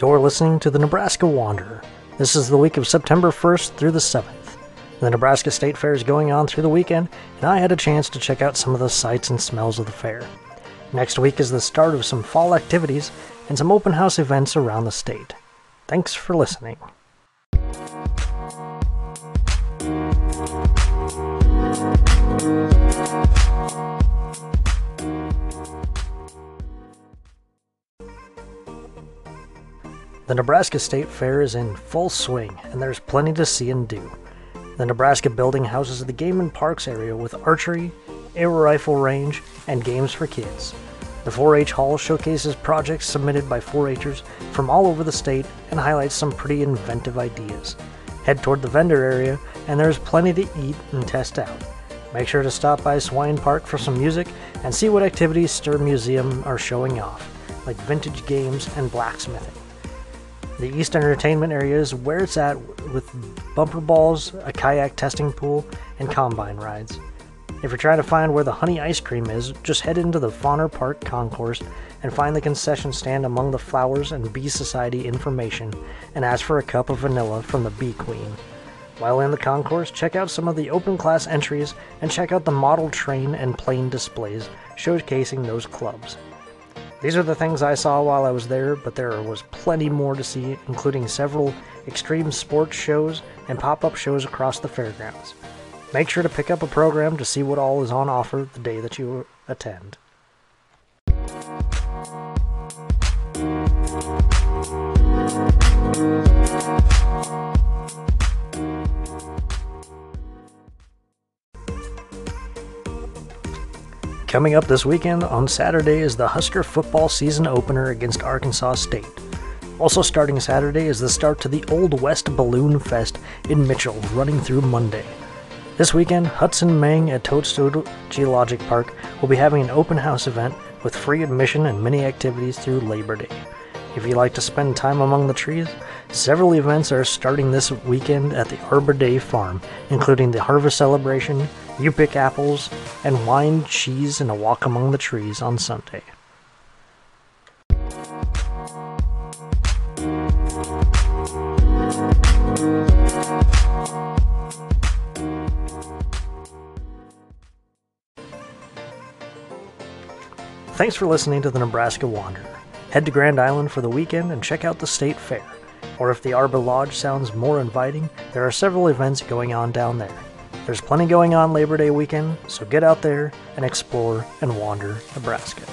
You're listening to the Nebraska Wanderer. This is the week of September 1st through the 7th. The Nebraska State Fair is going on through the weekend, and I had a chance to check out some of the sights and smells of the fair. Next week is the start of some fall activities and some open house events around the state. Thanks for listening. The Nebraska State Fair is in full swing, and there's plenty to see and do. The Nebraska building houses the Game and Parks area with archery, air rifle range, and games for kids. The 4 H Hall showcases projects submitted by 4 Hers from all over the state and highlights some pretty inventive ideas. Head toward the vendor area, and there's plenty to eat and test out. Make sure to stop by Swine Park for some music and see what activities Stuhr Museum are showing off, like vintage games and blacksmithing. The East Entertainment area is where it's at with bumper balls, a kayak testing pool, and combine rides. If you're trying to find where the honey ice cream is, just head into the Fonner Park concourse and find the concession stand among the flowers and bee society information and ask for a cup of vanilla from the bee queen. While in the concourse, check out some of the open class entries and check out the model train and plane displays showcasing those clubs. These are the things I saw while I was there, but there was plenty more to see, including several extreme sports shows and pop up shows across the fairgrounds. Make sure to pick up a program to see what all is on offer the day that you attend. Coming up this weekend on Saturday is the Husker football season opener against Arkansas State. Also starting Saturday is the start to the Old West Balloon Fest in Mitchell, running through Monday. This weekend, Hudson Meng at Toadstool Geologic Park will be having an open house event with free admission and many activities through Labor Day. If you like to spend time among the trees, several events are starting this weekend at the Arbor Day Farm, including the Harvest Celebration, You Pick Apples, and Wine, Cheese, and a Walk Among the Trees on Sunday. Thanks for listening to the Nebraska Wanderer. Head to Grand Island for the weekend and check out the state fair. Or if the Arbor Lodge sounds more inviting, there are several events going on down there. There's plenty going on Labor Day weekend, so get out there and explore and wander Nebraska.